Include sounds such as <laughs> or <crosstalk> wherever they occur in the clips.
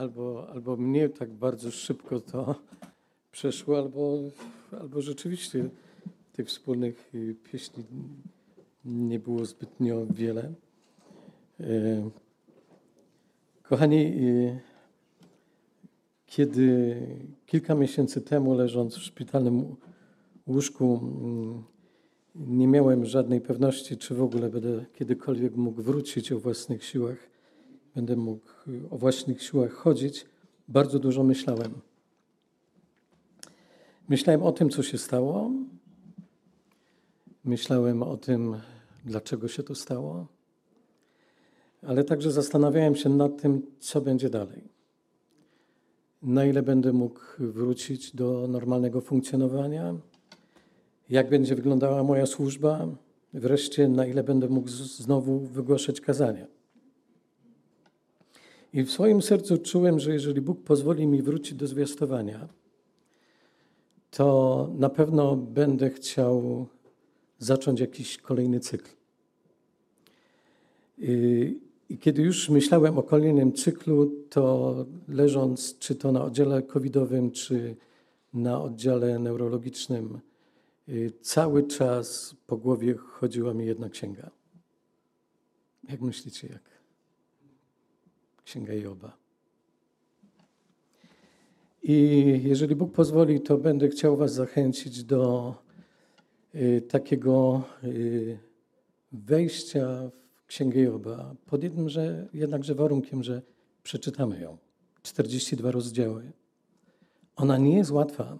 albo, albo mnie tak bardzo szybko to <laughs> przeszło, albo, albo rzeczywiście tych wspólnych y, pieśni nie było zbytnio wiele. E, Kochani, y, kiedy kilka miesięcy temu, leżąc w szpitalnym łóżku, mm, nie miałem żadnej pewności, czy w ogóle będę kiedykolwiek mógł wrócić o własnych siłach, będę mógł o własnych siłach chodzić, bardzo dużo myślałem. Myślałem o tym, co się stało. Myślałem o tym, dlaczego się to stało. Ale także zastanawiałem się nad tym, co będzie dalej. Na ile będę mógł wrócić do normalnego funkcjonowania, jak będzie wyglądała moja służba, wreszcie na ile będę mógł znowu wygłaszać kazania. I w swoim sercu czułem, że jeżeli Bóg pozwoli mi wrócić do zwiastowania, to na pewno będę chciał zacząć jakiś kolejny cykl. I kiedy już myślałem o kolejnym cyklu, to leżąc czy to na oddziale covidowym, czy na oddziale neurologicznym, y, cały czas po głowie chodziła mi jedna księga. Jak myślicie, jak? Księga Joba. I jeżeli Bóg pozwoli, to będę chciał Was zachęcić do y, takiego y, wejścia w Księgę Joba pod jednym, że jednakże warunkiem, że przeczytamy ją. 42 rozdziały. Ona nie jest łatwa,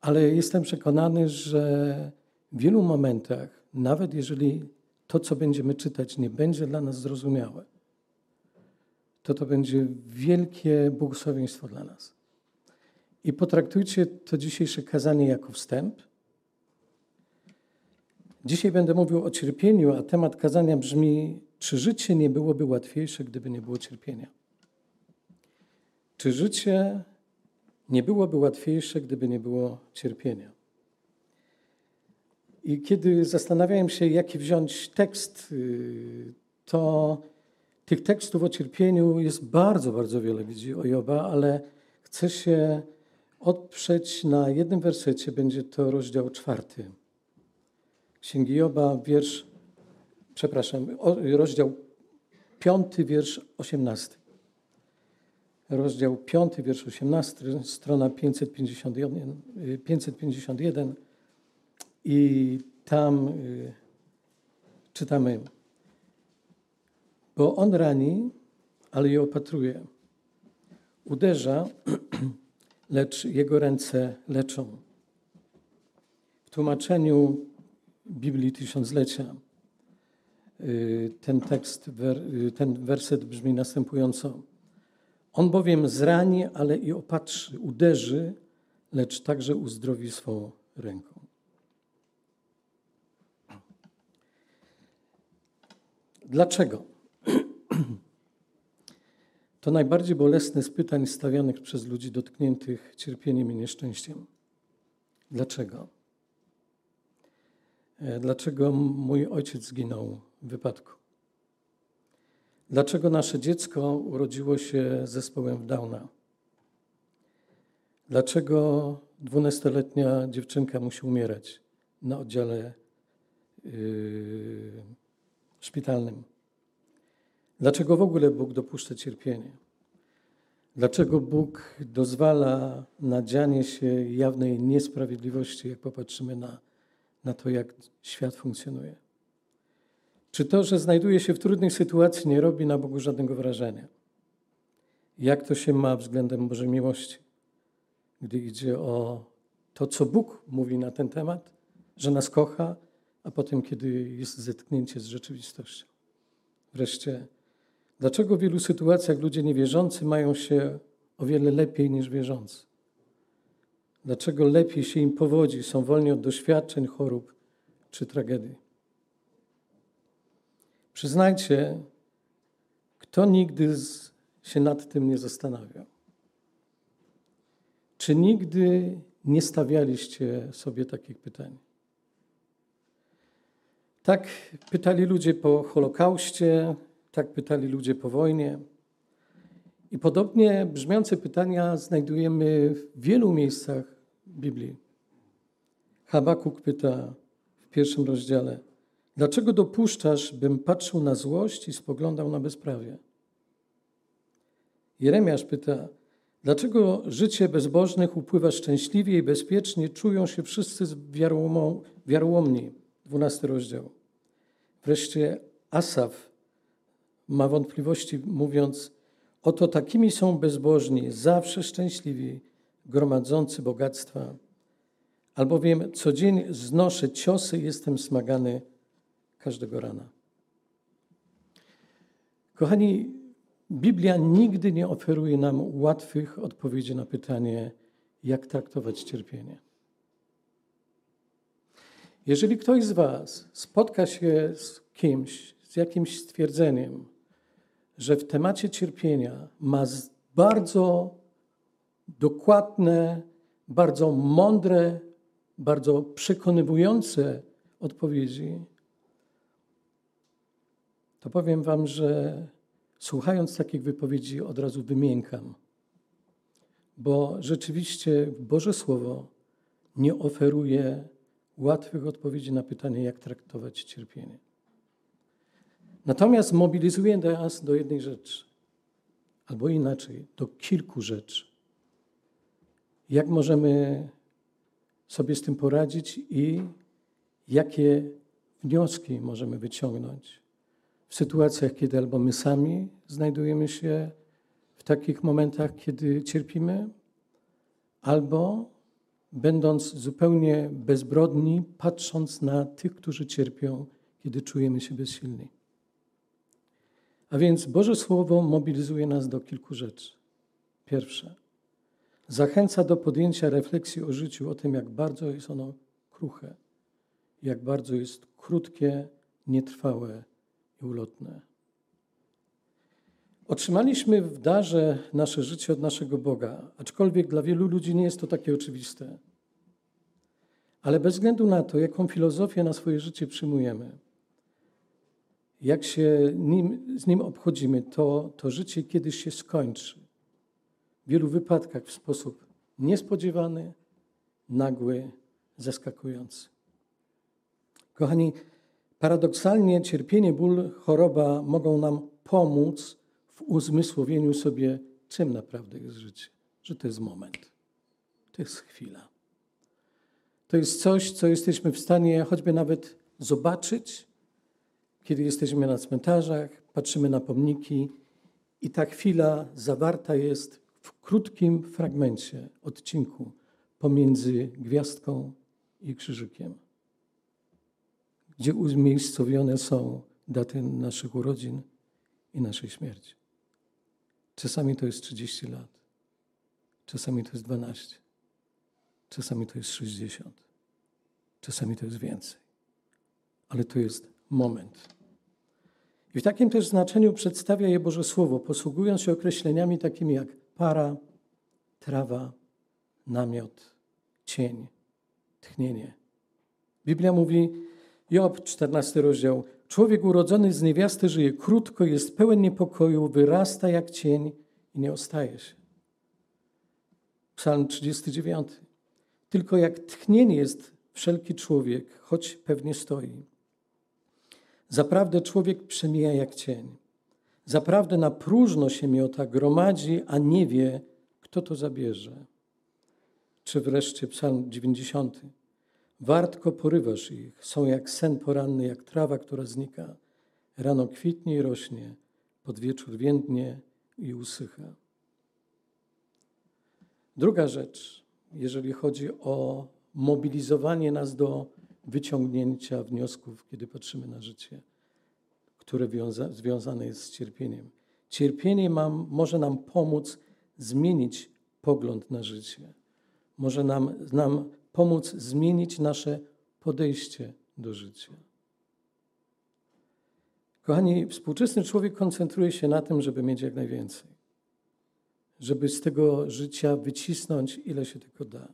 ale jestem przekonany, że w wielu momentach, nawet jeżeli to, co będziemy czytać, nie będzie dla nas zrozumiałe, to to będzie wielkie błogosławieństwo dla nas. I potraktujcie to dzisiejsze kazanie jako wstęp. Dzisiaj będę mówił o cierpieniu, a temat kazania brzmi: czy życie nie byłoby łatwiejsze, gdyby nie było cierpienia? Czy życie nie byłoby łatwiejsze, gdyby nie było cierpienia? I kiedy zastanawiałem się, jaki wziąć tekst, y, to tych tekstów o cierpieniu jest bardzo, bardzo wiele, widzi o Joba, ale chcę się odprzeć na jednym wersecie, będzie to rozdział czwarty. Księgi Joba, wiersz, przepraszam, rozdział piąty, wiersz osiemnasty. Rozdział piąty, wiersz osiemnasty, strona 551, 551 i tam y, czytamy bo on rani, ale je opatruje. Uderza, <clears throat> lecz jego ręce leczą. W tłumaczeniu Biblii Tysiąclecia y, ten tekst, y, ten werset brzmi następująco. On bowiem zrani, ale i opatrzy, uderzy, lecz także uzdrowi swą ręką. Dlaczego? <clears throat> To najbardziej bolesne z pytań stawianych przez ludzi dotkniętych cierpieniem i nieszczęściem. Dlaczego? E, dlaczego mój ojciec zginął w wypadku? Dlaczego nasze dziecko urodziło się z zespołem Downa? Dlaczego dwunastoletnia dziewczynka musi umierać na oddziale yy, szpitalnym? Dlaczego w ogóle Bóg dopuszcza cierpienie? Dlaczego Bóg dozwala na dzianie się jawnej niesprawiedliwości, jak popatrzymy na, na to, jak świat funkcjonuje? Czy to, że znajduje się w trudnej sytuacji, nie robi na Bogu żadnego wrażenia? Jak to się ma względem Bożej miłości, gdy idzie o to, co Bóg mówi na ten temat, że nas kocha, a potem, kiedy jest zetknięcie z rzeczywistością? Wreszcie, Dlaczego w wielu sytuacjach ludzie niewierzący mają się o wiele lepiej niż wierzący? Dlaczego lepiej się im powodzi, są wolni od doświadczeń, chorób czy tragedii? Przyznajcie, kto nigdy się nad tym nie zastanawiał? Czy nigdy nie stawialiście sobie takich pytań? Tak pytali ludzie po Holokauście, tak pytali ludzie po wojnie. I podobnie brzmiące pytania znajdujemy w wielu miejscach Biblii. Habakuk pyta w pierwszym rozdziale: Dlaczego dopuszczasz, bym patrzył na złość i spoglądał na bezprawie? Jeremiasz pyta: Dlaczego życie bezbożnych upływa szczęśliwie i bezpiecznie, czują się wszyscy wiarołomni? 12 rozdział. Wreszcie Asaf ma wątpliwości, mówiąc: Oto takimi są bezbożni, zawsze szczęśliwi, gromadzący bogactwa. Albowiem co dzień znoszę ciosy, jestem smagany każdego rana. Kochani, Biblia nigdy nie oferuje nam łatwych odpowiedzi na pytanie, jak traktować cierpienie. Jeżeli ktoś z Was spotka się z kimś, z jakimś stwierdzeniem, że w temacie cierpienia ma bardzo dokładne, bardzo mądre, bardzo przekonywujące odpowiedzi, to powiem Wam, że słuchając takich wypowiedzi od razu wymiękam, bo rzeczywiście Boże Słowo nie oferuje łatwych odpowiedzi na pytanie, jak traktować cierpienie. Natomiast mobilizuje nas do jednej rzeczy, albo inaczej, do kilku rzeczy. Jak możemy sobie z tym poradzić i jakie wnioski możemy wyciągnąć w sytuacjach, kiedy albo my sami znajdujemy się w takich momentach, kiedy cierpimy, albo będąc zupełnie bezbrodni, patrząc na tych, którzy cierpią, kiedy czujemy się bezsilni. A więc Boże Słowo mobilizuje nas do kilku rzeczy. Pierwsze, zachęca do podjęcia refleksji o życiu, o tym, jak bardzo jest ono kruche, jak bardzo jest krótkie, nietrwałe i ulotne. Otrzymaliśmy w darze nasze życie od naszego Boga, aczkolwiek dla wielu ludzi nie jest to takie oczywiste. Ale bez względu na to, jaką filozofię na swoje życie przyjmujemy, jak się nim, z nim obchodzimy, to, to życie kiedyś się skończy. W wielu wypadkach w sposób niespodziewany, nagły, zaskakujący. Kochani, paradoksalnie cierpienie, ból, choroba mogą nam pomóc w uzmysłowieniu sobie, czym naprawdę jest życie. Że to jest moment, to jest chwila. To jest coś, co jesteśmy w stanie choćby nawet zobaczyć, kiedy jesteśmy na cmentarzach, patrzymy na pomniki i ta chwila zawarta jest w krótkim fragmencie, odcinku pomiędzy gwiazdką i krzyżykiem, gdzie umiejscowione są daty naszych urodzin i naszej śmierci. Czasami to jest 30 lat, czasami to jest 12, czasami to jest 60, czasami to jest więcej, ale to jest moment. I w takim też znaczeniu przedstawia je Boże Słowo, posługując się określeniami takimi jak para, trawa, namiot, cień, tchnienie. Biblia mówi, Job, 14 rozdział, człowiek urodzony z niewiasty żyje krótko, jest pełen niepokoju, wyrasta jak cień i nie ostaje się. Psalm 39. Tylko jak tchnienie jest wszelki człowiek, choć pewnie stoi. Zaprawdę człowiek przemija jak cień. Zaprawdę na próżno się miota, gromadzi, a nie wie, kto to zabierze. Czy wreszcie Psalm 90. Wartko porywasz ich, są jak sen poranny, jak trawa, która znika. Rano kwitnie i rośnie, pod wieczór więdnie i usycha. Druga rzecz, jeżeli chodzi o mobilizowanie nas do wyciągnięcia wniosków, kiedy patrzymy na życie, które wiąza, związane jest z cierpieniem. Cierpienie mam, może nam pomóc zmienić pogląd na życie. Może nam, nam pomóc zmienić nasze podejście do życia. Kochani, współczesny człowiek koncentruje się na tym, żeby mieć jak najwięcej. Żeby z tego życia wycisnąć, ile się tylko da.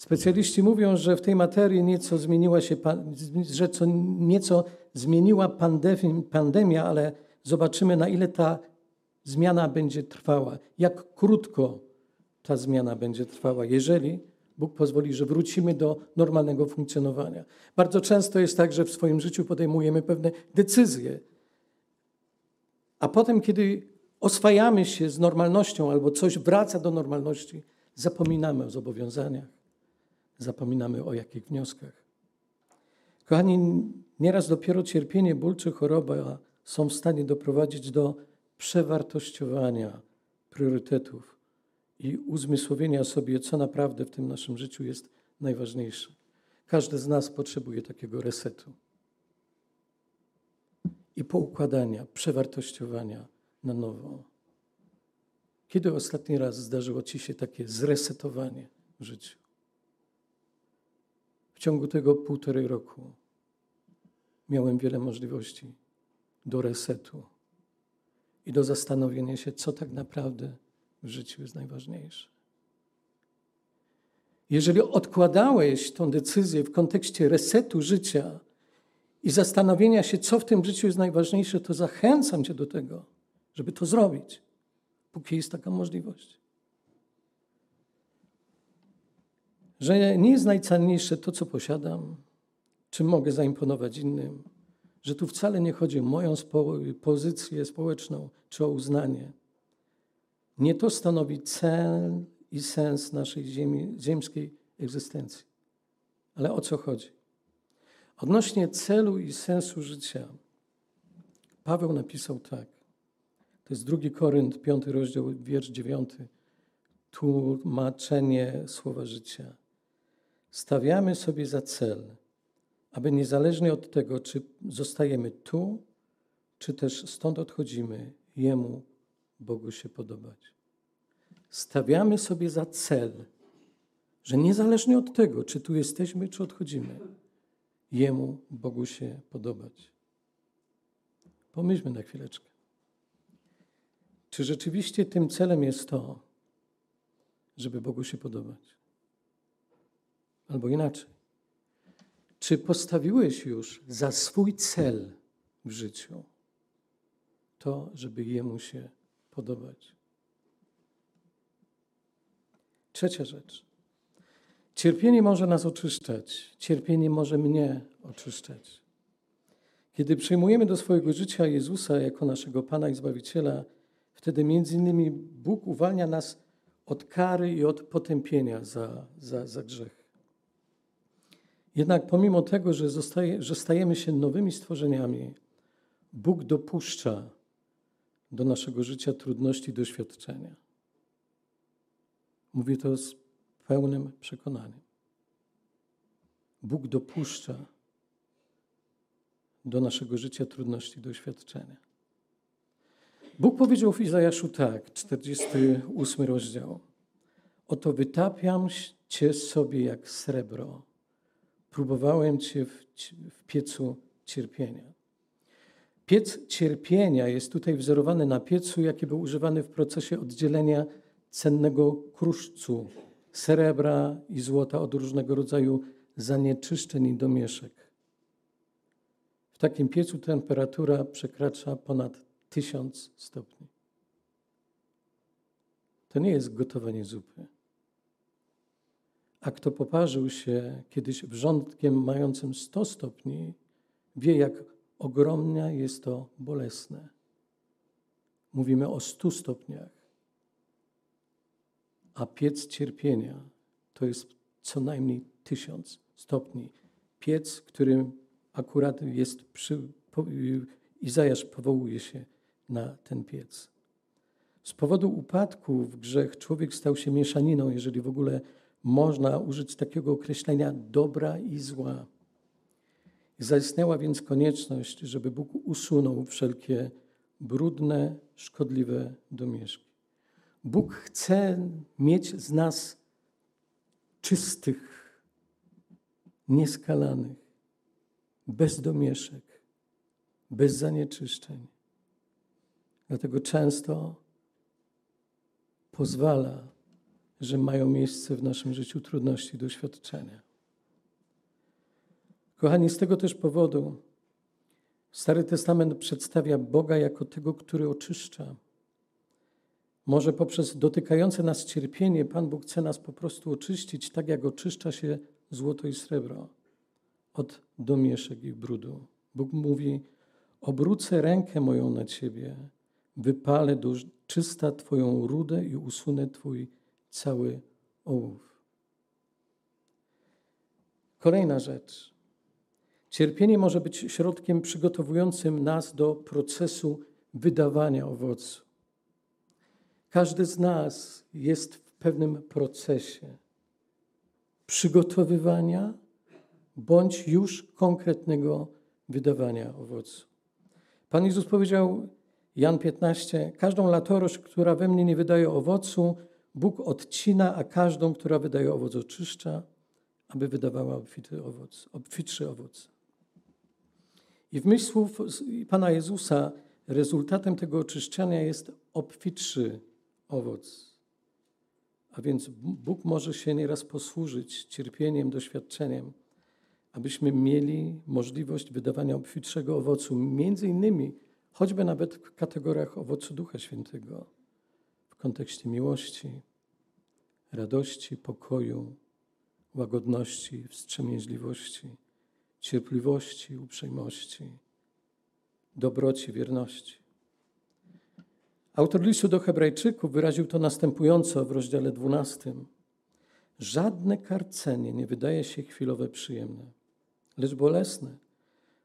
Specjaliści mówią, że w tej materii nieco zmieniła się, że co nieco zmieniła pandemia, ale zobaczymy, na ile ta zmiana będzie trwała, jak krótko ta zmiana będzie trwała, jeżeli Bóg pozwoli, że wrócimy do normalnego funkcjonowania. Bardzo często jest tak, że w swoim życiu podejmujemy pewne decyzje, a potem, kiedy oswajamy się z normalnością albo coś wraca do normalności, zapominamy o zobowiązaniach, zapominamy o jakich wnioskach. Kochani, nieraz dopiero cierpienie, ból czy choroba są w stanie doprowadzić do przewartościowania priorytetów i uzmysłowienia sobie, co naprawdę w tym naszym życiu jest najważniejsze. Każdy z nas potrzebuje takiego resetu i poukładania, przewartościowania na nowo. Kiedy ostatni raz zdarzyło Ci się takie zresetowanie w życiu? Ciągu tego półtorej roku miałem wiele możliwości do resetu i do zastanowienia się, co tak naprawdę w życiu jest najważniejsze. Jeżeli odkładałeś tę decyzję w kontekście resetu życia i zastanowienia się, co w tym życiu jest najważniejsze, to zachęcam Cię do tego, żeby to zrobić, póki jest taka możliwość. Że nie jest najcenniejsze to, co posiadam, czym mogę zaimponować innym, że tu wcale nie chodzi o moją spo pozycję społeczną czy o uznanie. Nie to stanowi cel i sens naszej ziemi, ziemskiej egzystencji. Ale o co chodzi? Odnośnie celu i sensu życia, Paweł napisał tak. To jest drugi Korynt, piąty rozdział, wiersz dziewiąty. Tłumaczenie słowa życia. Stawiamy sobie za cel – aby niezależnie od tego, czy zostajemy tu, czy też stąd odchodzimy, Jemu, Bogu się podobać. Stawiamy sobie za cel, że niezależnie od tego, czy tu jesteśmy, czy odchodzimy, Jemu, Bogu się podobać. Pomyślmy na chwileczkę. Czy rzeczywiście tym celem jest to, żeby Bogu się podobać? Albo inaczej. Czy postawiłeś już za swój cel w życiu to, żeby Jemu się podobać? Trzecia rzecz. Cierpienie może nas oczyszczać. Cierpienie może mnie oczyszczać. Kiedy przyjmujemy do swojego życia Jezusa jako naszego Pana i Zbawiciela, wtedy między innymi Bóg uwalnia nas od kary i od potępienia za, za, za grzech. Jednak pomimo tego, że, zostaje, że stajemy się nowymi stworzeniami, Bóg dopuszcza do naszego życia trudności doświadczenia. Mówię to z pełnym przekonaniem. Bóg dopuszcza do naszego życia trudności doświadczenia. Bóg powiedział w Izajaszu tak, 48 rozdział. Oto wytapiam cię sobie jak srebro próbowałem Cię w, w piecu cierpienia. Piec cierpienia jest tutaj wzorowany na piecu, jaki był używany w procesie oddzielenia cennego kruszcu, srebra i złota od różnego rodzaju zanieczyszczeń i domieszek. W takim piecu temperatura przekracza ponad 1000 stopni. To nie jest gotowanie zupy. A kto poparzył się kiedyś wrzątkiem mającym 100 stopni, wie, jak ogromnie jest to bolesne. Mówimy o 100 stopniach. A piec cierpienia to jest co najmniej tysiąc stopni. Piec, którym akurat jest przy, po, Izajasz powołuje się na ten piec. Z powodu upadku w grzech człowiek stał się mieszaniną, jeżeli w ogóle można użyć takiego określenia dobra i zła. Zaistniała więc konieczność, żeby Bóg usunął wszelkie brudne, szkodliwe domieszki. Bóg chce mieć z nas czystych, nieskalanych, bez domieszek, bez zanieczyszczeń. Dlatego często pozwala że mają miejsce w naszym życiu trudności, doświadczenia. Kochani, z tego też powodu Stary Testament przedstawia Boga jako tego, który oczyszcza. Może poprzez dotykające nas cierpienie Pan Bóg chce nas po prostu oczyścić, tak jak oczyszcza się złoto i srebro od domieszek i brudu. Bóg mówi: Obrócę rękę moją na ciebie, wypalę do czysta Twoją rudę i usunę Twój cały ołów. Kolejna rzecz. Cierpienie może być środkiem przygotowującym nas do procesu wydawania owocu. Każdy z nas jest w pewnym procesie przygotowywania bądź już konkretnego wydawania owocu. Pan Jezus powiedział, Jan 15, każdą latorość, która we mnie nie wydaje owocu, Bóg odcina, a każdą, która wydaje owoc, oczyszcza, aby wydawała obfity owoc, obfitszy owoc. I w myśl słów Pana Jezusa rezultatem tego oczyszczania jest obfitszy owoc. A więc Bóg może się nieraz posłużyć cierpieniem, doświadczeniem, abyśmy mieli możliwość wydawania obfitszego owocu, między innymi choćby nawet w kategoriach owocu Ducha Świętego, kontekście miłości, radości, pokoju, łagodności, wstrzemięźliwości, cierpliwości, uprzejmości, dobroci, wierności. Autor listu do Hebrajczyków wyraził to następująco w rozdziale 12. Żadne karcenie nie wydaje się chwilowe przyjemne, lecz bolesne,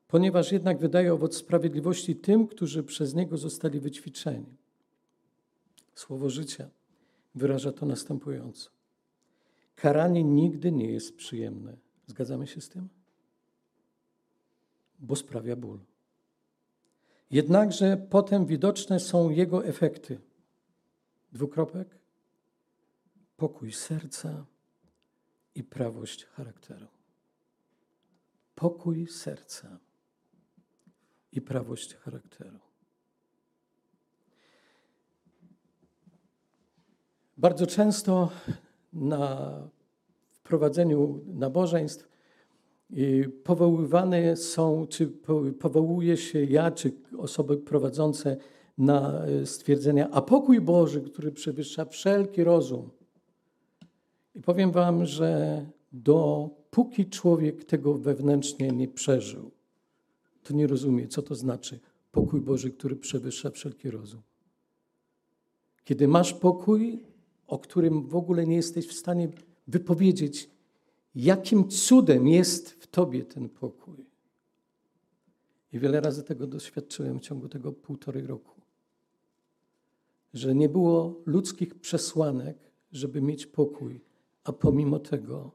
ponieważ jednak wydaje owoc sprawiedliwości tym, którzy przez niego zostali wyćwiczeni. Słowo życia wyraża to następująco. Karanie nigdy nie jest przyjemne. Zgadzamy się z tym? Bo sprawia ból. Jednakże potem widoczne są jego efekty. Dwukropek. Pokój serca i prawość charakteru. Pokój serca i prawość charakteru. Bardzo często na wprowadzeniu nabożeństw powoływane są, czy powołuje się ja, czy osoby prowadzące na e, stwierdzenia, a pokój Boży, który przewyższa wszelki rozum. I powiem Wam, że dopóki człowiek tego wewnętrznie nie przeżył, to nie rozumie, co to znaczy pokój Boży, który przewyższa wszelki rozum. Kiedy masz pokój, o którym w ogóle nie jesteś w stanie wypowiedzieć, jakim cudem jest w tobie ten pokój. I wiele razy tego doświadczyłem w ciągu tego półtorej roku. Że nie było ludzkich przesłanek, żeby mieć pokój, a pomimo tego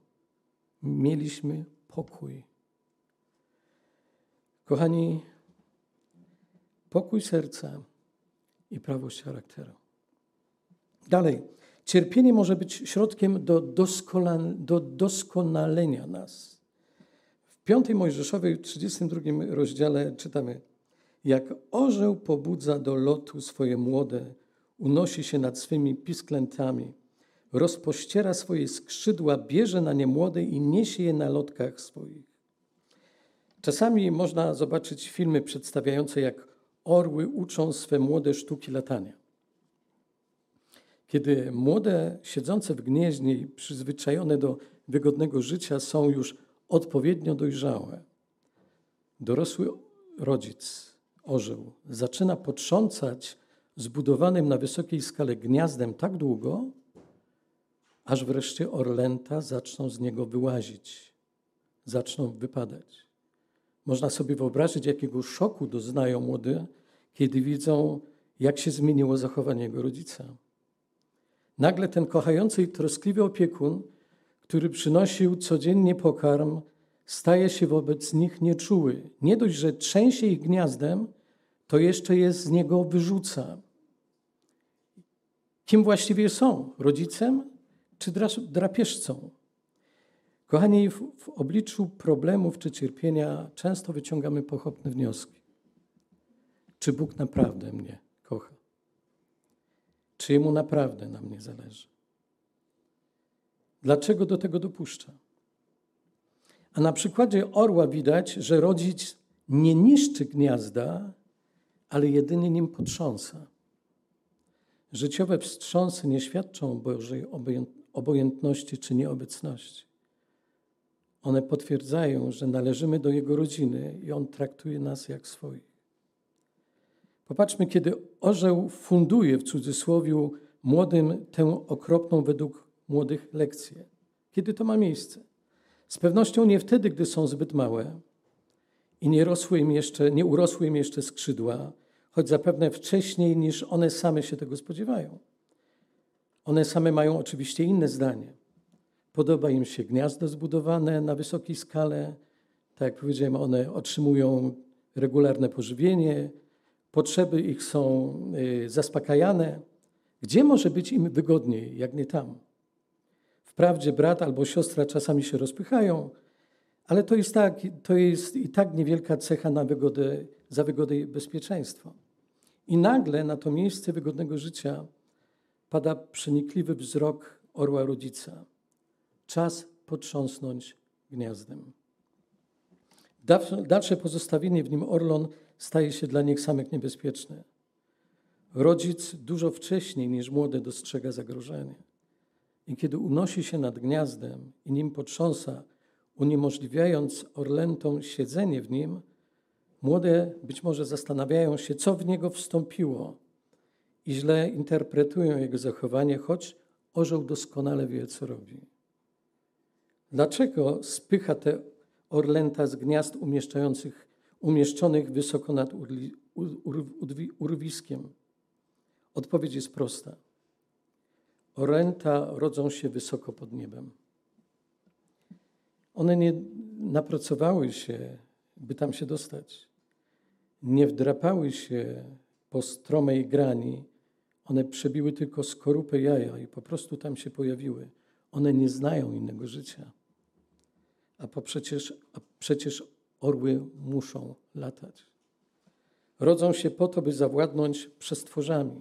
mieliśmy pokój. Kochani, pokój serca i prawość charakteru. Dalej, Cierpienie może być środkiem do, do doskonalenia nas. W 5 Mojżeszowej, 32 rozdziale czytamy, jak orzeł pobudza do lotu swoje młode, unosi się nad swymi pisklętami, rozpościera swoje skrzydła, bierze na nie młode i niesie je na lotkach swoich. Czasami można zobaczyć filmy przedstawiające, jak orły uczą swe młode sztuki latania. Kiedy młode, siedzące w gnieźnie i przyzwyczajone do wygodnego życia są już odpowiednio dojrzałe, dorosły rodzic, orzeł, zaczyna potrząsać zbudowanym na wysokiej skale gniazdem tak długo, aż wreszcie orlęta zaczną z niego wyłazić, zaczną wypadać. Można sobie wyobrazić, jakiego szoku doznają młode, kiedy widzą, jak się zmieniło zachowanie jego rodzica. Nagle ten kochający i troskliwy opiekun, który przynosił codziennie pokarm, staje się wobec nich nieczuły. Nie dość, że trzęsie ich gniazdem, to jeszcze je z niego wyrzuca. Kim właściwie są? Rodzicem czy drapieżcą? Kochani, w, w obliczu problemów czy cierpienia często wyciągamy pochopne wnioski. Czy Bóg naprawdę mnie kocha? Czy jemu naprawdę na mnie zależy? Dlaczego do tego dopuszcza? A na przykładzie orła widać, że rodzic nie niszczy gniazda, ale jedynie nim potrząsa. Życiowe wstrząsy nie świadczą o Bożej obojętności czy nieobecności. One potwierdzają, że należymy do Jego rodziny i On traktuje nas jak swoich. Popatrzmy, kiedy orzeł funduje w cudzysłowie młodym tę okropną według młodych lekcję. Kiedy to ma miejsce? Z pewnością nie wtedy, gdy są zbyt małe i nie, rosły im jeszcze, nie urosły im jeszcze skrzydła, choć zapewne wcześniej niż one same się tego spodziewają. One same mają oczywiście inne zdanie. Podoba im się gniazdo zbudowane na wysokiej skale. Tak jak powiedziałem, one otrzymują regularne pożywienie, potrzeby ich są y, zaspokajane. Gdzie może być im wygodniej, jak nie tam? Wprawdzie brat albo siostra czasami się rozpychają, ale to jest, tak, to jest i tak niewielka cecha na wygodę, za wygodę i bezpieczeństwo. I nagle na to miejsce wygodnego życia pada przenikliwy wzrok orła rodzica. Czas potrząsnąć gniazdem. Dalsze pozostawienie w nim orlon staje się dla nich samych niebezpieczne. Rodzic dużo wcześniej niż młody dostrzega zagrożenie. I kiedy unosi się nad gniazdem i nim potrząsa, uniemożliwiając orlentom siedzenie w nim, młode być może zastanawiają się, co w niego wstąpiło i źle interpretują jego zachowanie, choć orzeł doskonale wie, co robi. Dlaczego spycha te orlęta z gniazd umieszczających, umieszczonych wysoko nad urwiskiem? Odpowiedź jest prosta. Oręta rodzą się wysoko pod niebem. One nie napracowały się, by tam się dostać. Nie wdrapały się po stromej grani. One przebiły tylko skorupę jaja i po prostu tam się pojawiły. One nie znają innego życia. A, po przecież, a przecież orły muszą latać. Rodzą się po to, by zawładnąć przestworzami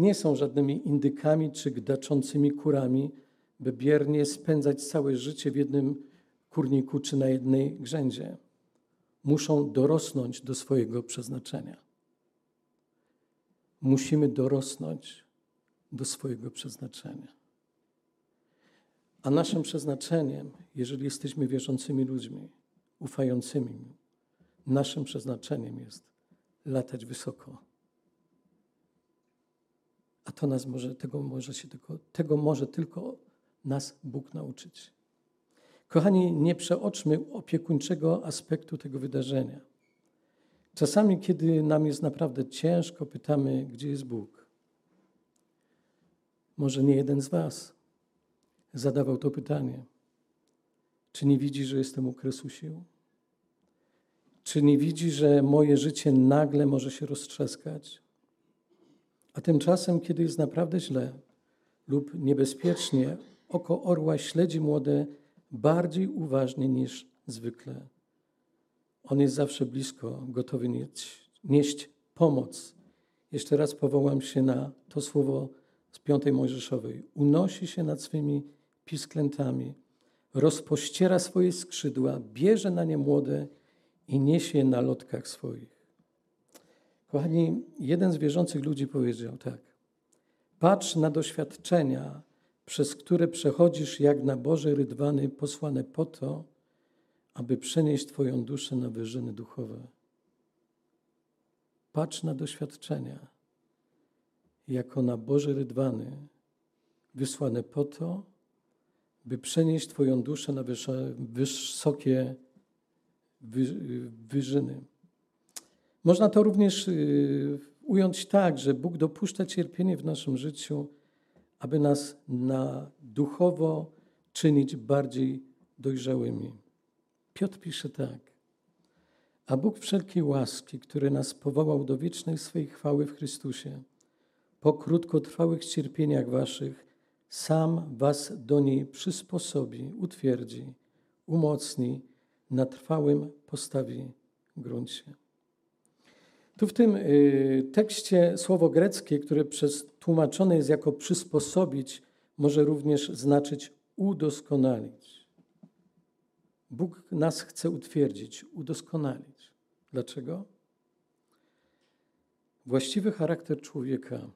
nie są żadnymi indykami czy gdaczącymi kurami, by biernie spędzać całe życie w jednym kurniku czy na jednej grzędzie. Muszą dorosnąć do swojego przeznaczenia. Musimy dorosnąć do swojego przeznaczenia. A naszym przeznaczeniem, jeżeli jesteśmy wierzącymi ludźmi, ufającymi, naszym przeznaczeniem jest latać wysoko a to nas może, tego może się tylko, tego może tylko nas Bóg nauczyć. Kochani, nie przeoczmy opiekuńczego aspektu tego wydarzenia. Czasami, kiedy nam jest naprawdę ciężko, pytamy, gdzie jest Bóg. Może nie jeden z Was zadawał to pytanie. Czy nie widzi, że jestem u kresu sił? Czy nie widzi, że moje życie nagle może się roztrzaskać? A tymczasem, kiedy jest naprawdę źle lub niebezpiecznie, oko orła śledzi młode bardziej uważnie niż zwykle. On jest zawsze blisko, gotowy nieść, nieść pomoc. Jeszcze raz powołam się na to słowo z piątej Mojżeszowej. Unosi się nad swymi pisklętami, rozpościera swoje skrzydła, bierze na nie młode i niesie na lotkach swoich. Kochani, jeden z wierzących ludzi powiedział tak. Patrz na doświadczenia, przez które przechodzisz jak na Boże rydwany posłane po to, aby przenieść Twoją duszę na wyżyny duchowe. Patrz na doświadczenia, jako na Boże rydwany wysłane po to, by przenieść Twoją duszę na wysokie wyżyny. Można to również y, ująć tak, że Bóg dopuszcza cierpienie w naszym życiu, aby nas na duchowo czynić bardziej dojrzałymi. Piotr pisze tak. A Bóg wszelkiej łaski, który nas powołał do wiecznej swej chwały w Chrystusie, po krótkotrwałych cierpieniach waszych, sam was do niej przysposobi, utwierdzi, umocni, na trwałym postawi gruncie. Tu w tym y, tekście słowo greckie, które przez tłumaczone jest jako przysposobić, może również znaczyć udoskonalić. Bóg nas chce utwierdzić, udoskonalić. Dlaczego? Właściwy charakter człowieka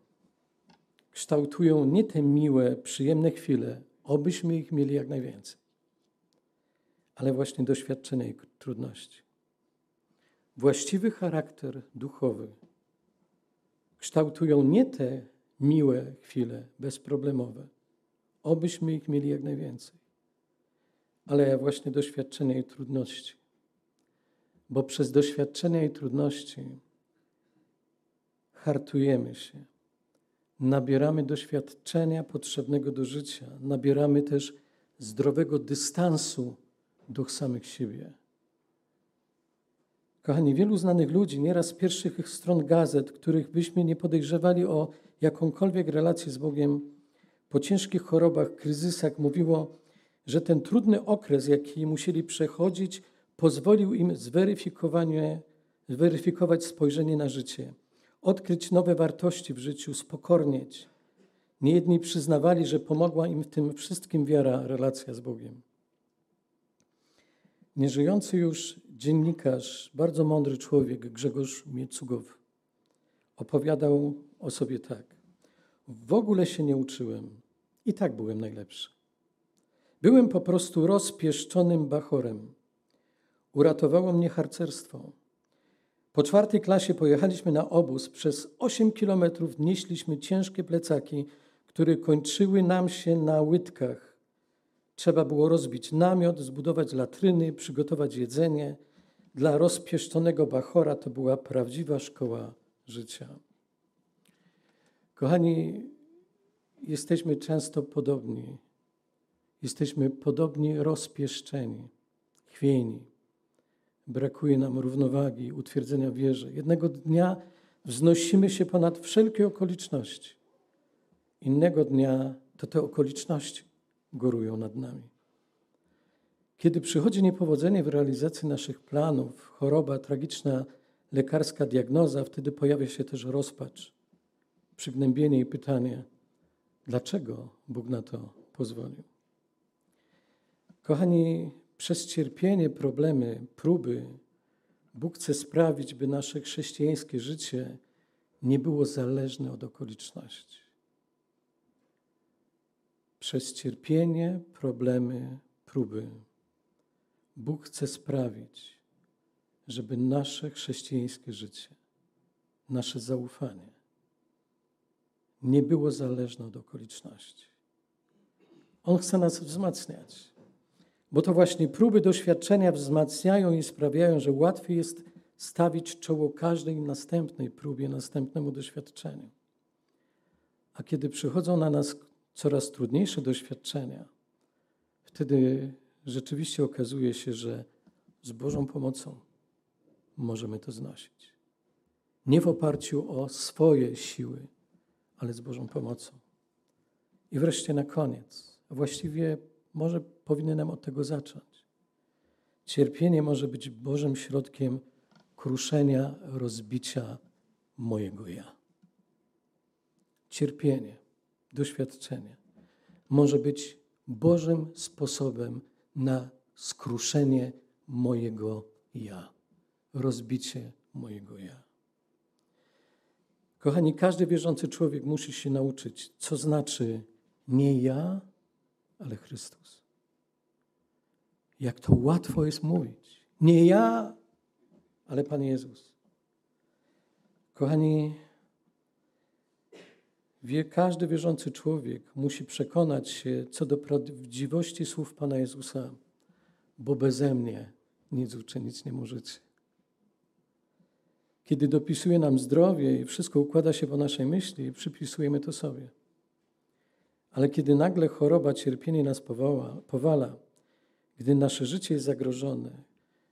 kształtują nie te miłe, przyjemne chwile, obyśmy ich mieli jak najwięcej, ale właśnie doświadczenia i trudności. Właściwy charakter duchowy kształtują nie te miłe chwile, bezproblemowe, obyśmy ich mieli jak najwięcej, ale właśnie doświadczenia i trudności. Bo przez doświadczenia i trudności hartujemy się, nabieramy doświadczenia potrzebnego do życia, nabieramy też zdrowego dystansu do samych siebie. Kochani, wielu znanych ludzi, nieraz z pierwszych stron gazet, których byśmy nie podejrzewali o jakąkolwiek relację z Bogiem, po ciężkich chorobach, kryzysach, mówiło, że ten trudny okres, jaki musieli przechodzić, pozwolił im zweryfikować spojrzenie na życie odkryć nowe wartości w życiu, spokornieć. Niejedni przyznawali, że pomogła im w tym wszystkim wiara, relacja z Bogiem. Nieżyjący już dziennikarz, bardzo mądry człowiek, Grzegorz Miecugow, opowiadał o sobie tak. W ogóle się nie uczyłem i tak byłem najlepszy. Byłem po prostu rozpieszczonym bachorem. Uratowało mnie harcerstwo. Po czwartej klasie pojechaliśmy na obóz. Przez 8 kilometrów nieśliśmy ciężkie plecaki, które kończyły nam się na łydkach. Trzeba było rozbić namiot, zbudować latryny, przygotować jedzenie. Dla rozpieszczonego bachora to była prawdziwa szkoła życia. Kochani, jesteśmy często podobni. Jesteśmy podobni rozpieszczeni, chwiejni brakuje nam równowagi, utwierdzenia wierze. Jednego dnia wznosimy się ponad wszelkie okoliczności. Innego dnia to te okoliczności górują nad nami. Kiedy przychodzi niepowodzenie w realizacji naszych planów, choroba, tragiczna lekarska diagnoza, wtedy pojawia się też rozpacz, przygnębienie i pytanie, dlaczego Bóg na to pozwolił. Kochani, przez cierpienie, problemy, próby Bóg chce sprawić, by nasze chrześcijańskie życie nie było zależne od okoliczności. Przez cierpienie, problemy, próby Bóg chce sprawić, żeby nasze chrześcijańskie życie, nasze zaufanie nie było zależne od okoliczności. On chce nas wzmacniać. Bo to właśnie próby doświadczenia wzmacniają i sprawiają, że łatwiej jest stawić czoło każdej następnej próbie, następnemu doświadczeniu. A kiedy przychodzą na nas coraz trudniejsze doświadczenia, wtedy rzeczywiście okazuje się, że z Bożą pomocą możemy to znosić. Nie w oparciu o swoje siły, ale z Bożą pomocą. I wreszcie na koniec, właściwie może powinienem od tego zacząć. Cierpienie może być Bożym środkiem kruszenia, rozbicia mojego ja. Cierpienie, doświadczenie może być Bożym sposobem na skruszenie mojego ja, rozbicie mojego ja. Kochani, każdy wierzący człowiek musi się nauczyć, co znaczy nie ja, ale Chrystus. Jak to łatwo jest mówić. Nie ja, ale Pan Jezus. Kochani, wie, każdy wierzący człowiek musi przekonać się co do prawdziwości słów Pana Jezusa, bo beze mnie nic uczynić nie możecie. Kiedy dopisuje nam zdrowie i wszystko układa się po naszej myśli, przypisujemy to sobie. Ale kiedy nagle choroba, cierpienie nas powala, powala, gdy nasze życie jest zagrożone,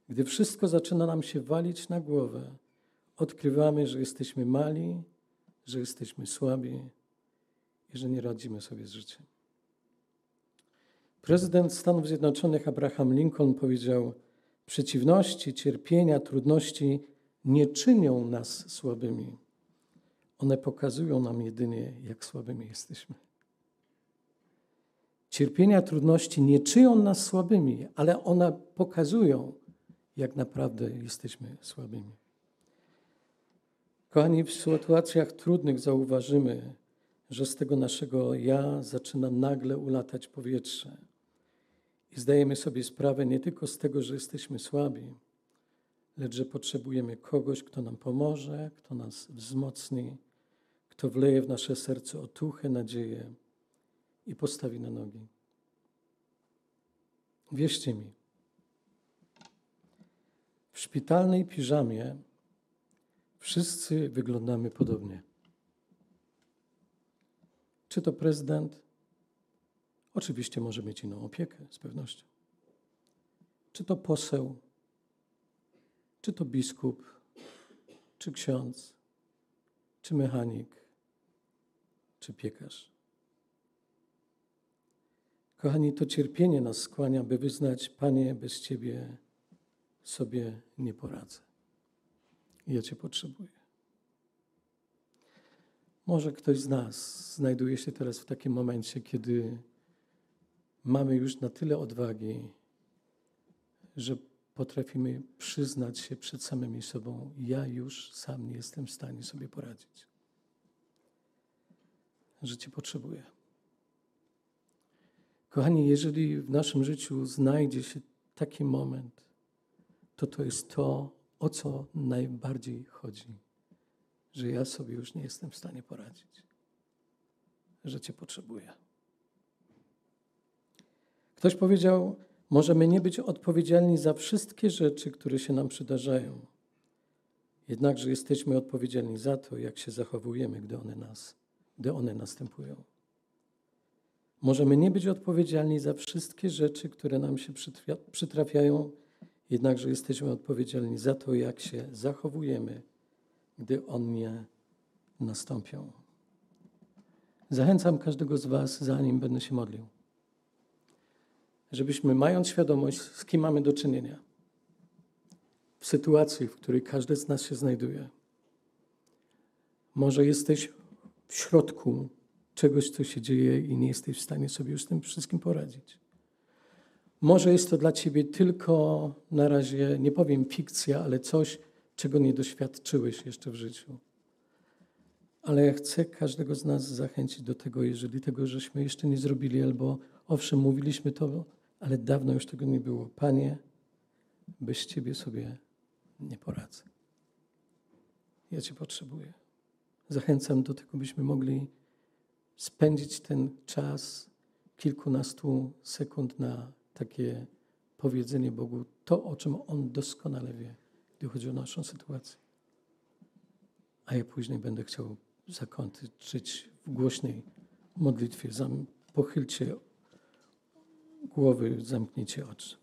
gdy wszystko zaczyna nam się walić na głowę, odkrywamy, że jesteśmy mali, że jesteśmy słabi i że nie radzimy sobie z życiem. Prezydent Stanów Zjednoczonych Abraham Lincoln powiedział: Przeciwności, cierpienia, trudności nie czynią nas słabymi. One pokazują nam jedynie, jak słabymi jesteśmy. Cierpienia, trudności nie czyją nas słabymi, ale one pokazują, jak naprawdę jesteśmy słabymi. Kochani, w sytuacjach trudnych zauważymy, że z tego naszego ja zaczyna nagle ulatać powietrze. I zdajemy sobie sprawę nie tylko z tego, że jesteśmy słabi, lecz że potrzebujemy kogoś, kto nam pomoże, kto nas wzmocni, kto wleje w nasze serce otuchę, nadzieję i postawi na nogi. Wierzcie mi, w szpitalnej piżamie wszyscy wyglądamy podobnie. Czy to prezydent? Oczywiście może mieć inną opiekę, z pewnością. Czy to poseł? Czy to biskup? Czy ksiądz? Czy mechanik? Czy piekarz? Kochani, to cierpienie nas skłania, by wyznać, Panie, bez Ciebie sobie nie poradzę. Ja Cię potrzebuję. Może ktoś z nas znajduje się teraz w takim momencie, kiedy mamy już na tyle odwagi, że potrafimy przyznać się przed samymi sobą: Ja już sam nie jestem w stanie sobie poradzić. Że Cię potrzebuję. Kochani, jeżeli w naszym życiu znajdzie się taki moment, to to jest to, o co najbardziej chodzi. Że ja sobie już nie jestem w stanie poradzić. Że Cię potrzebuję. Ktoś powiedział, możemy nie być odpowiedzialni za wszystkie rzeczy, które się nam przydarzają. Jednakże jesteśmy odpowiedzialni za to, jak się zachowujemy, gdy one, nas, gdy one następują. Możemy nie być odpowiedzialni za wszystkie rzeczy, które nam się przytrafiają, jednakże jesteśmy odpowiedzialni za to, jak się zachowujemy, gdy one nastąpią. Zachęcam każdego z Was, zanim będę się modlił, żebyśmy, mając świadomość, z kim mamy do czynienia, w sytuacji, w której każdy z nas się znajduje, może jesteś w środku czegoś, co się dzieje i nie jesteś w stanie sobie już z tym wszystkim poradzić. Może jest to dla ciebie tylko na razie, nie powiem fikcja, ale coś, czego nie doświadczyłeś jeszcze w życiu. Ale ja chcę każdego z nas zachęcić do tego, jeżeli tego żeśmy jeszcze nie zrobili, albo owszem, mówiliśmy to, ale dawno już tego nie było. Panie, bez Ciebie sobie nie poradzę. Ja Cię potrzebuję. Zachęcam do tego, byśmy mogli spędzić ten czas kilkunastu sekund na takie powiedzenie Bogu to, o czym On doskonale wie, gdy chodzi o naszą sytuację. A ja później będę chciał zakończyć w głośnej modlitwie. Pochylcie głowy, zamknijcie oczy.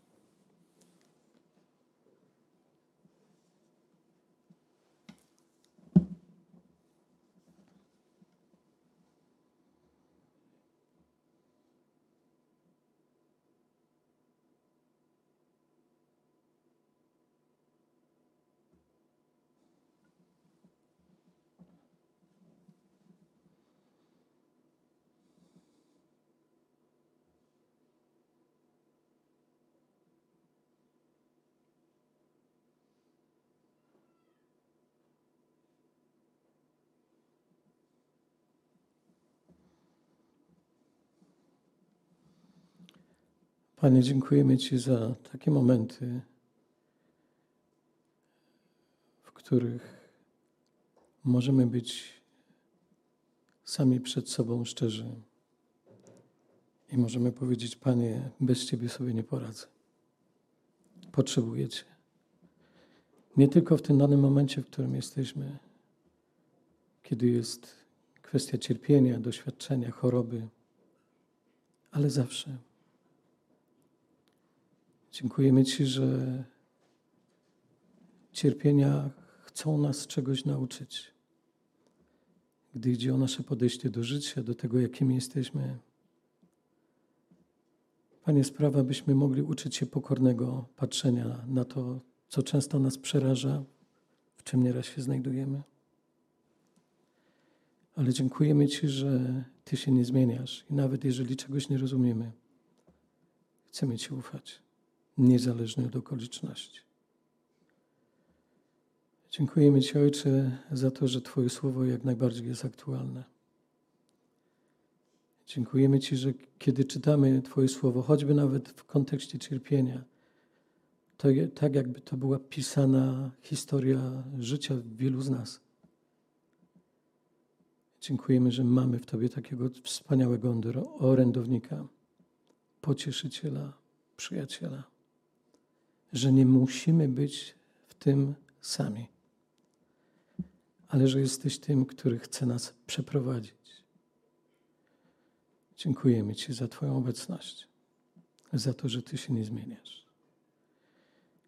Panie, dziękujemy Ci za takie momenty, w których możemy być sami przed sobą szczerzy i możemy powiedzieć: Panie, bez Ciebie sobie nie poradzę. Potrzebuję Cię. Nie tylko w tym danym momencie, w którym jesteśmy, kiedy jest kwestia cierpienia, doświadczenia, choroby, ale zawsze. Dziękujemy Ci, że cierpienia chcą nas czegoś nauczyć. Gdy idzie o nasze podejście do życia, do tego, jakimi jesteśmy. Panie, sprawa, byśmy mogli uczyć się pokornego patrzenia na to, co często nas przeraża, w czym nieraz się znajdujemy. Ale dziękujemy Ci, że Ty się nie zmieniasz i nawet jeżeli czegoś nie rozumiemy, chcemy Ci ufać niezależnie od okoliczności. Dziękujemy Ci, Ojcze, za to, że Twoje słowo jak najbardziej jest aktualne. Dziękujemy Ci, że kiedy czytamy Twoje słowo, choćby nawet w kontekście cierpienia, to tak jakby to była pisana historia życia wielu z nas. Dziękujemy, że mamy w Tobie takiego wspaniałego orędownika, pocieszyciela, przyjaciela, że nie musimy być w tym sami, ale że jesteś tym, który chce nas przeprowadzić. Dziękujemy Ci za Twoją obecność, za to, że Ty się nie zmieniasz.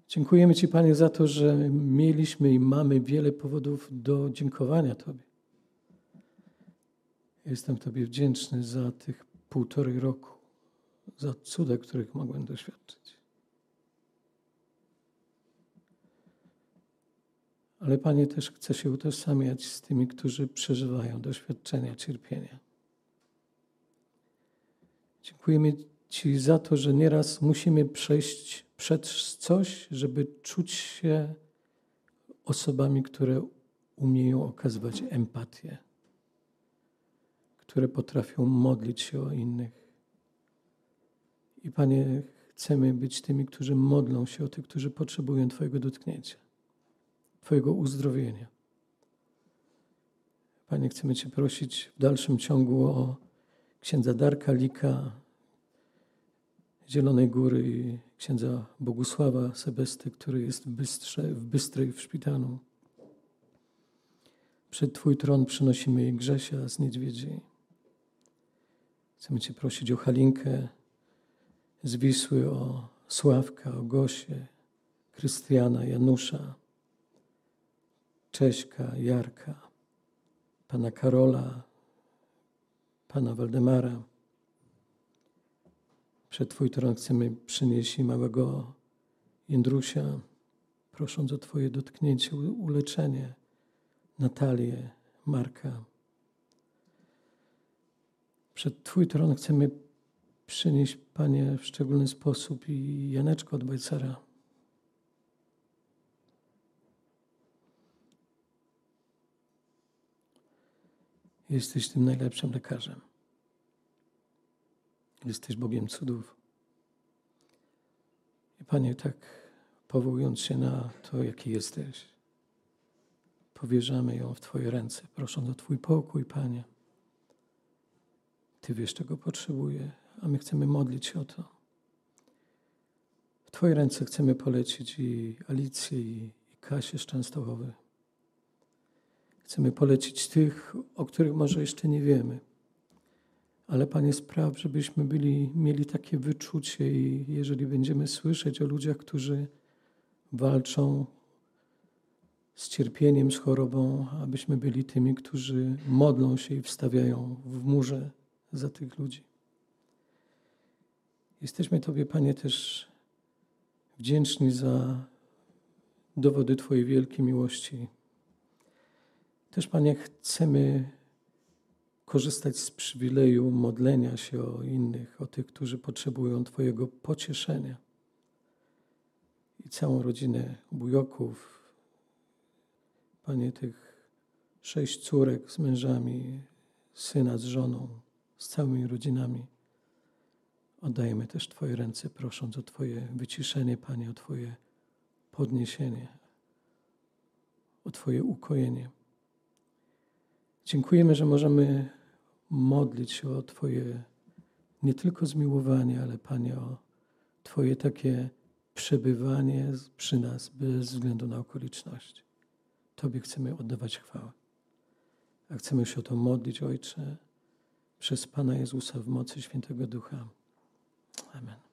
Dziękujemy Ci, Panie, za to, że mieliśmy i mamy wiele powodów do dziękowania Tobie. Jestem Tobie wdzięczny za tych półtorej roku, za cuda, których mogłem doświadczyć. Ale Panie też chce się utożsamiać z tymi, którzy przeżywają doświadczenia cierpienia. Dziękujemy Ci za to, że nieraz musimy przejść przez coś, żeby czuć się osobami, które umieją okazywać empatię, które potrafią modlić się o innych. I Panie, chcemy być tymi, którzy modlą się o tych, którzy potrzebują Twojego dotknięcia, Twojego uzdrowienia. Panie, chcemy Cię prosić w dalszym ciągu o księdza Darka Lika, Zielonej Góry i księdza Bogusława Sebesty, który jest w, Bystrze, w Bystrej w szpitalu. Przed Twój tron przynosimy Grzesia z Niedźwiedzi. Chcemy Cię prosić o Halinkę z Wisły, o Sławka, o Gosię, Krystiana, Janusza, Cześka, Jarka, pana Karola, pana Waldemara. Przed Twój tron chcemy przynieść małego Jędrusia, prosząc o Twoje dotknięcie, uleczenie Natalię, Marka. Przed Twój tron chcemy przynieść, Panie, w szczególny sposób i Janeczko od Bajcara. Jesteś tym najlepszym lekarzem. Jesteś Bogiem cudów. I Panie, tak powołując się na to, jaki jesteś, powierzamy ją w Twoje ręce, prosząc o Twój pokój, Panie. Ty wiesz, czego potrzebuje, a my chcemy modlić się o to. W Twoje ręce chcemy polecić i Alicję, i, Kasię z. Chcemy polecić tych, o których może jeszcze nie wiemy ale Panie spraw, żebyśmy byli, mieli takie wyczucie i jeżeli będziemy słyszeć o ludziach, którzy walczą z cierpieniem, z chorobą, abyśmy byli tymi, którzy modlą się i wstawiają w murze za tych ludzi. Jesteśmy Tobie, Panie, też wdzięczni za dowody Twojej wielkiej miłości. Też, Panie, chcemy korzystać z przywileju modlenia się o innych, o tych, którzy potrzebują Twojego pocieszenia. I całą rodzinę bujoków, Panie, tych sześć córek z mężami, syna z żoną, z całymi rodzinami. Oddajemy też Twoje ręce, prosząc o Twoje wyciszenie, Panie, o Twoje podniesienie, o Twoje ukojenie. Dziękujemy, że możemy modlić się o Twoje nie tylko zmiłowanie, ale Panie o Twoje takie przebywanie przy nas bez względu na okoliczności. Tobie chcemy oddawać chwałę. A chcemy się o to modlić, Ojcze, przez Pana Jezusa w mocy Świętego Ducha. Amen.